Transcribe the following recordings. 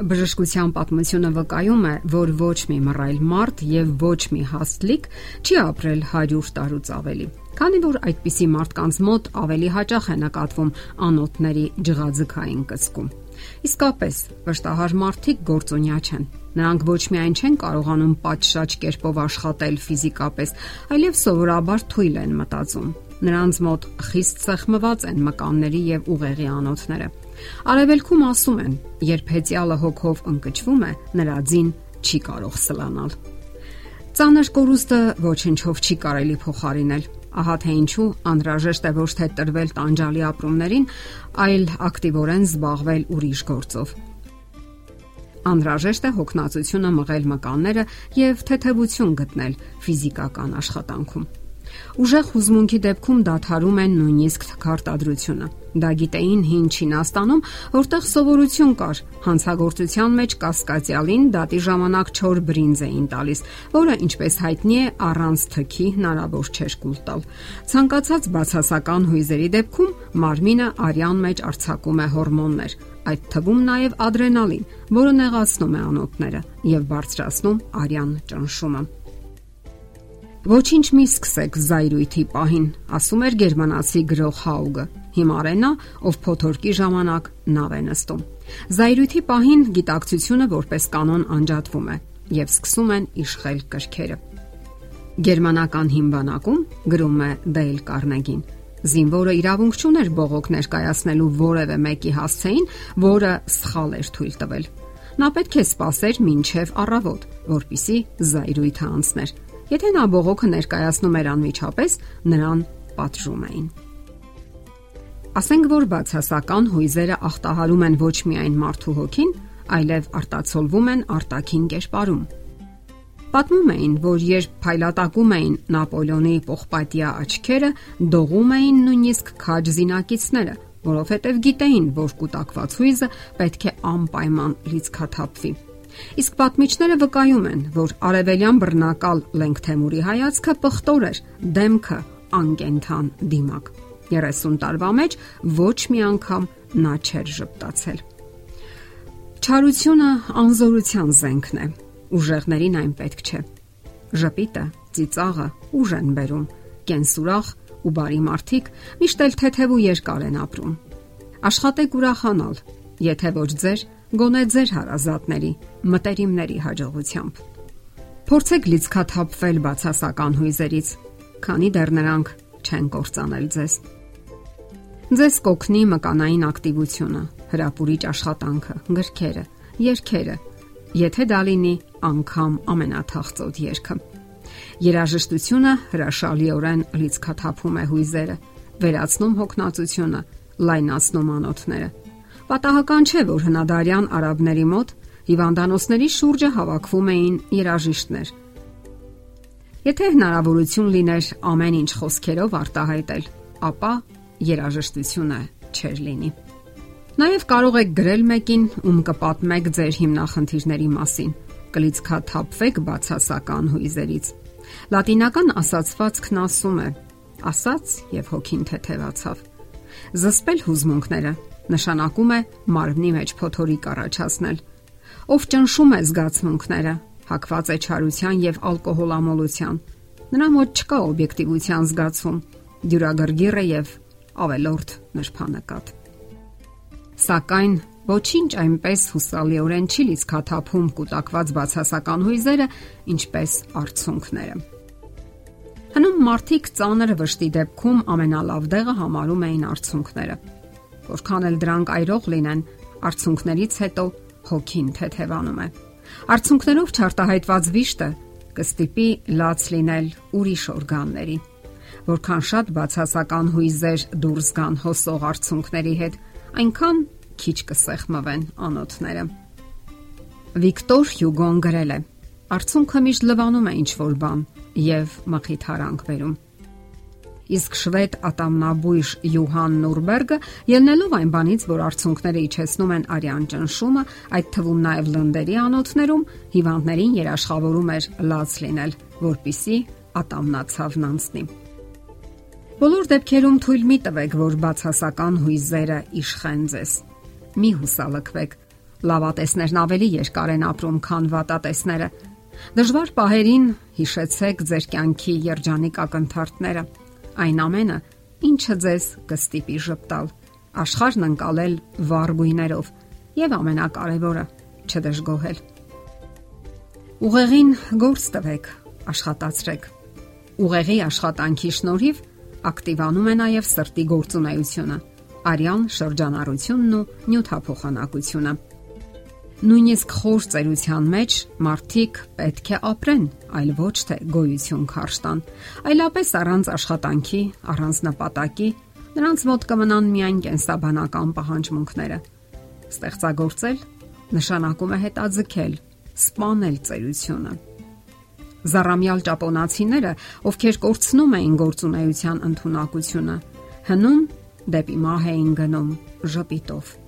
Բժշկության պատմությունը վկայում է, որ ոչ մի մռայլ մարդ եւ ոչ մի հաստլիկ չի ապրել 100 տարուց ավելի։ Քանի որ այդպիսի մարդկանց մոտ ավելի հաճախ է նկատվում անոթների ջղաձգային կծկում։ Իսկապես, վշտահար մարդիկ գործունյա չեն։ Նրանք ոչ միայն չեն կարողանում պատշաճ կերպով աշխատել ֆիզիկապես, այլև սովորաբար թույլ են մտածում։ Նրանց մոտ խիստ սեղմված են մկանների եւ ուղեղի անոթները։ Արևելքում ասում են, երբ հեծյալը հոգով ընկճվում է, նրա ձին չի կարող սլանալ։ Ծանր կորուստը ոչնչով չի կարելի փոխարինել։ Ահա թե ինչու անհրաժեշտ է ոչ թե տրվել տանջալի ապրումներին, այլ ակտիվորեն զբաղվել ուրիշ գործով։ Անհրաժեշտ է հոգնածությունը մղել մկանները եւ թեթևություն գտնել ֆիզիկական աշխատանքում։ Ուժեղ հուզմունքի դեպքում դադարում են նույնիսկ թքարտադրությունը։ Դա գիտեին հին Չինաստանում, որտեղ սովորություն կար հանցագործության մեջ կասկածյալին դատի ժամանակ 4 բրինձ էին տալիս, որը ինչպես հայտնի է առանց թքի հնարավոր չէր կուլ տալ։ Ցանկացած բացասական հույզերի դեպքում մարմինը արյան մեջ արձակում է հորմոններ, այդ թվում նաև ադրենալին, որը նեղացնում է անոթները եւ բարձրացնում արյան ճնշումը։ Ոչինչ մի սկսեք զայրույթի պահին, ասում էր գերմանացի գրող Հաուգը։ Հիմարենա, ով փոթորկի ժամանակ նավ է նստում։ Զայրույթի պահին գիտակցությունը որպես կանոն անջատվում է եւ սկսում են իշխել կրքերը։ Գերմանական հիմբանակում գրում է Դեյլ Կարնեգին։ Զինվորը իրավունք չուներ բողոք ներկայացնելու որևէ մեկի հասցեին, որը սխալ էր թույլ տվել։ Նա պետք է սпасեր ոչ միայն առավոտ, որpիսի զայրույթը անցներ Եթե նա բողոքը ներկայացնում էր անմիջապես, նրան պատժում էին։ Ասենք որ բացասական հույզերը ախտահարում են ոչ միայն մարդու հոգին, այլև արտացոլվում են արտաքին կերպարում։ Պատմում էին, որ երբ փայլատակում էին Նապոլեոնի պողպատյա աչքերը, դողում էին նույնիսկ քաջ զինակիցները, որովհետև գիտեին, որ կൂട്ടակված հույզը պետք է անպայման լիցքաթափվի։ Իսկ պատմիչները վկայում են, որ արևելյան բռնակալ Լենգթեմուրի հայացքը պղտոր էր, դեմքը անկենթան դիմակ։ 30 տարվա մեջ ոչ մի անգամ նա չէր ճպտացել։ Չարությունը անզորության զենքն է։ Ուժեղներին այն պետք չէ։ Ժպիտը, ծիծաղը ուժ են բերում։ Կենսուրախ ու բարի մարդիկ միշտ էլ թեթև ու երկար են ապրում։ Աշխատեք ուրախանալ, եթե ոչ ձեր, գոնե ձեր հարազատների, մտերիմների հաջողությամբ։ Փորձեք լիցքաթափվել բացասական հույզերից, քանի դեռ նրանք չեն կործանել ձեզ։ Ձեզ կօգնի մկանային ակտիվությունը, հրապուրիչ աշխատանքը, գրքերը, երգերը, եթե դա լինի անգամ ամենաթախծոտ երգը։ Երաժշտությունը հրաշալիորեն լիցքաթափում է հույզերը, վերացնում հոգնածությունը, լայնացնում անոթները Պատահական չէ, որ հնադարյան արաբների մոտ հիվանդանոցների շուրջը հավաքվում էին երաժիշտներ։ Եթե հնարավորություն լիներ ամեն ինչ խոսքերով արտահայտել, ապա երաժշտությունը չէր լինի։ Նաև կարող եք գրել մեկին, ում կպատմեք ձեր հիմնախնդիրների մասին։ Կլիցքաթափվեք բացասական հույզերից։ Լատինական ասացվածքն ասում է. ասաց եւ հոգին թեթևացավ։ Զսպել հուզմունքները նշանակում է մարմնի մեջ փոթորիկ առաջացնել։ Ով ճնշում է զգացմունքները, հակված է չարության եւ ալկոհոլամոլության։ Նրա մոտ չկա օբյեկտիվության զգացում, դյուրագրգիռ է եւ ավելորդ նշփանակատ։ Սակայն ոչինչ այնպես հուսալիորեն չի լիցքաթափում կൂട്ടակված բացասական հույզերը, ինչպես արցունքները։ մարդիկ ծանր վշտի դեպքում ամենալավ դեղը համարում էին արցունքները որքան էլ դրանք այրող լինեն, արցունքներից հետո հոգին թեթևանում է։ Արցունքներով չարտահայտված վիշտը կստիպի լաց լինել ուրիշ օրգանների։ Որքան շատ բացասական հույզեր դուրս գան հոսող արցունքների հետ, այնքան քիչ կսեղմվեն անոթները։ Վիկտոր Հյուգոն գրել է. Արցունքը միշտ լվանում է ինչ որ բան եւ մխիթարանք վերում իսկ շվեդ ատամնաբույժ Յուհան Նուրբերգը ելնելով այն բանից, որ արցունքները իջեցնում են արյան ճնշումը, այդ թվում նաև լնդերի անոթներում, հիվանդներին երաշխավորում էր լաց լինել, որpիսի ատամնացավն անցնի։ Բոլոր դեպքերում թույլ մի տվեք, որ բացասական հույզերը իշխեն ձեզ։ Մի հուսալքվեք, Լավատեսներն ավելի երկար են ապրում, քան վատատեսները։ Դժվար պահերին հիշեցեք ձեր կյանքի երջանիկ ակնթարթները։ Այն ամենը, ինչը ձեզ կստիպի ճպտալ, աշխարհն անցալել վառ գույներով եւ ամենակարևորը՝ չդժգոհել։ Ուղեղին գործ տվեք, աշխատացրեք։ Ուղեղի աշխատանքի շնորհիվ ակտիվանում է նաև սրտի գործունեությունը, արյան շրջանառությունն ու նյութափոխանակությունը նույնիսկ խոր ծերության մեջ մարդիկ պետք է ապրեն, այլ ոչ թե գոյություն քարշտան։ Այլապես առանց աշխատանքի, առանց նպատակի նրանց մոտ կմնան միայն կենսաբանական պահանջմունքները։ Ստեղծագործել նշանակում է հետաձգել, սպանել ծերությունը։ Զարամյալ ճապոնացիները, ովքեր կորցնում էին գործունեության ընտունակությունը, հնում դեպի մահ էին գնում ժպիտով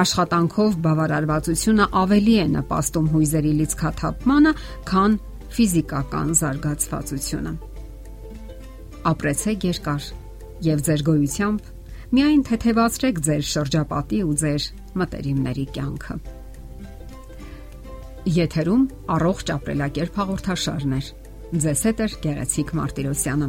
աշխատանքով բավարարվածությունը ավելի է նպաստում հույզերի լիցքաթափմանը, քան ֆիզիկական զարգացվածությունը։ Ապրեցեք երկար եւ ձեր գոյությամբ միայն թեթևացրեք ձեր շրջապատի ու ձեր մտերիմների կյանքը։ Եթերում առողջ ապրելակերպ հաղորդաշարն է։ Ձեզ հետ է Գեղեցիկ Մարտիրոսյանը։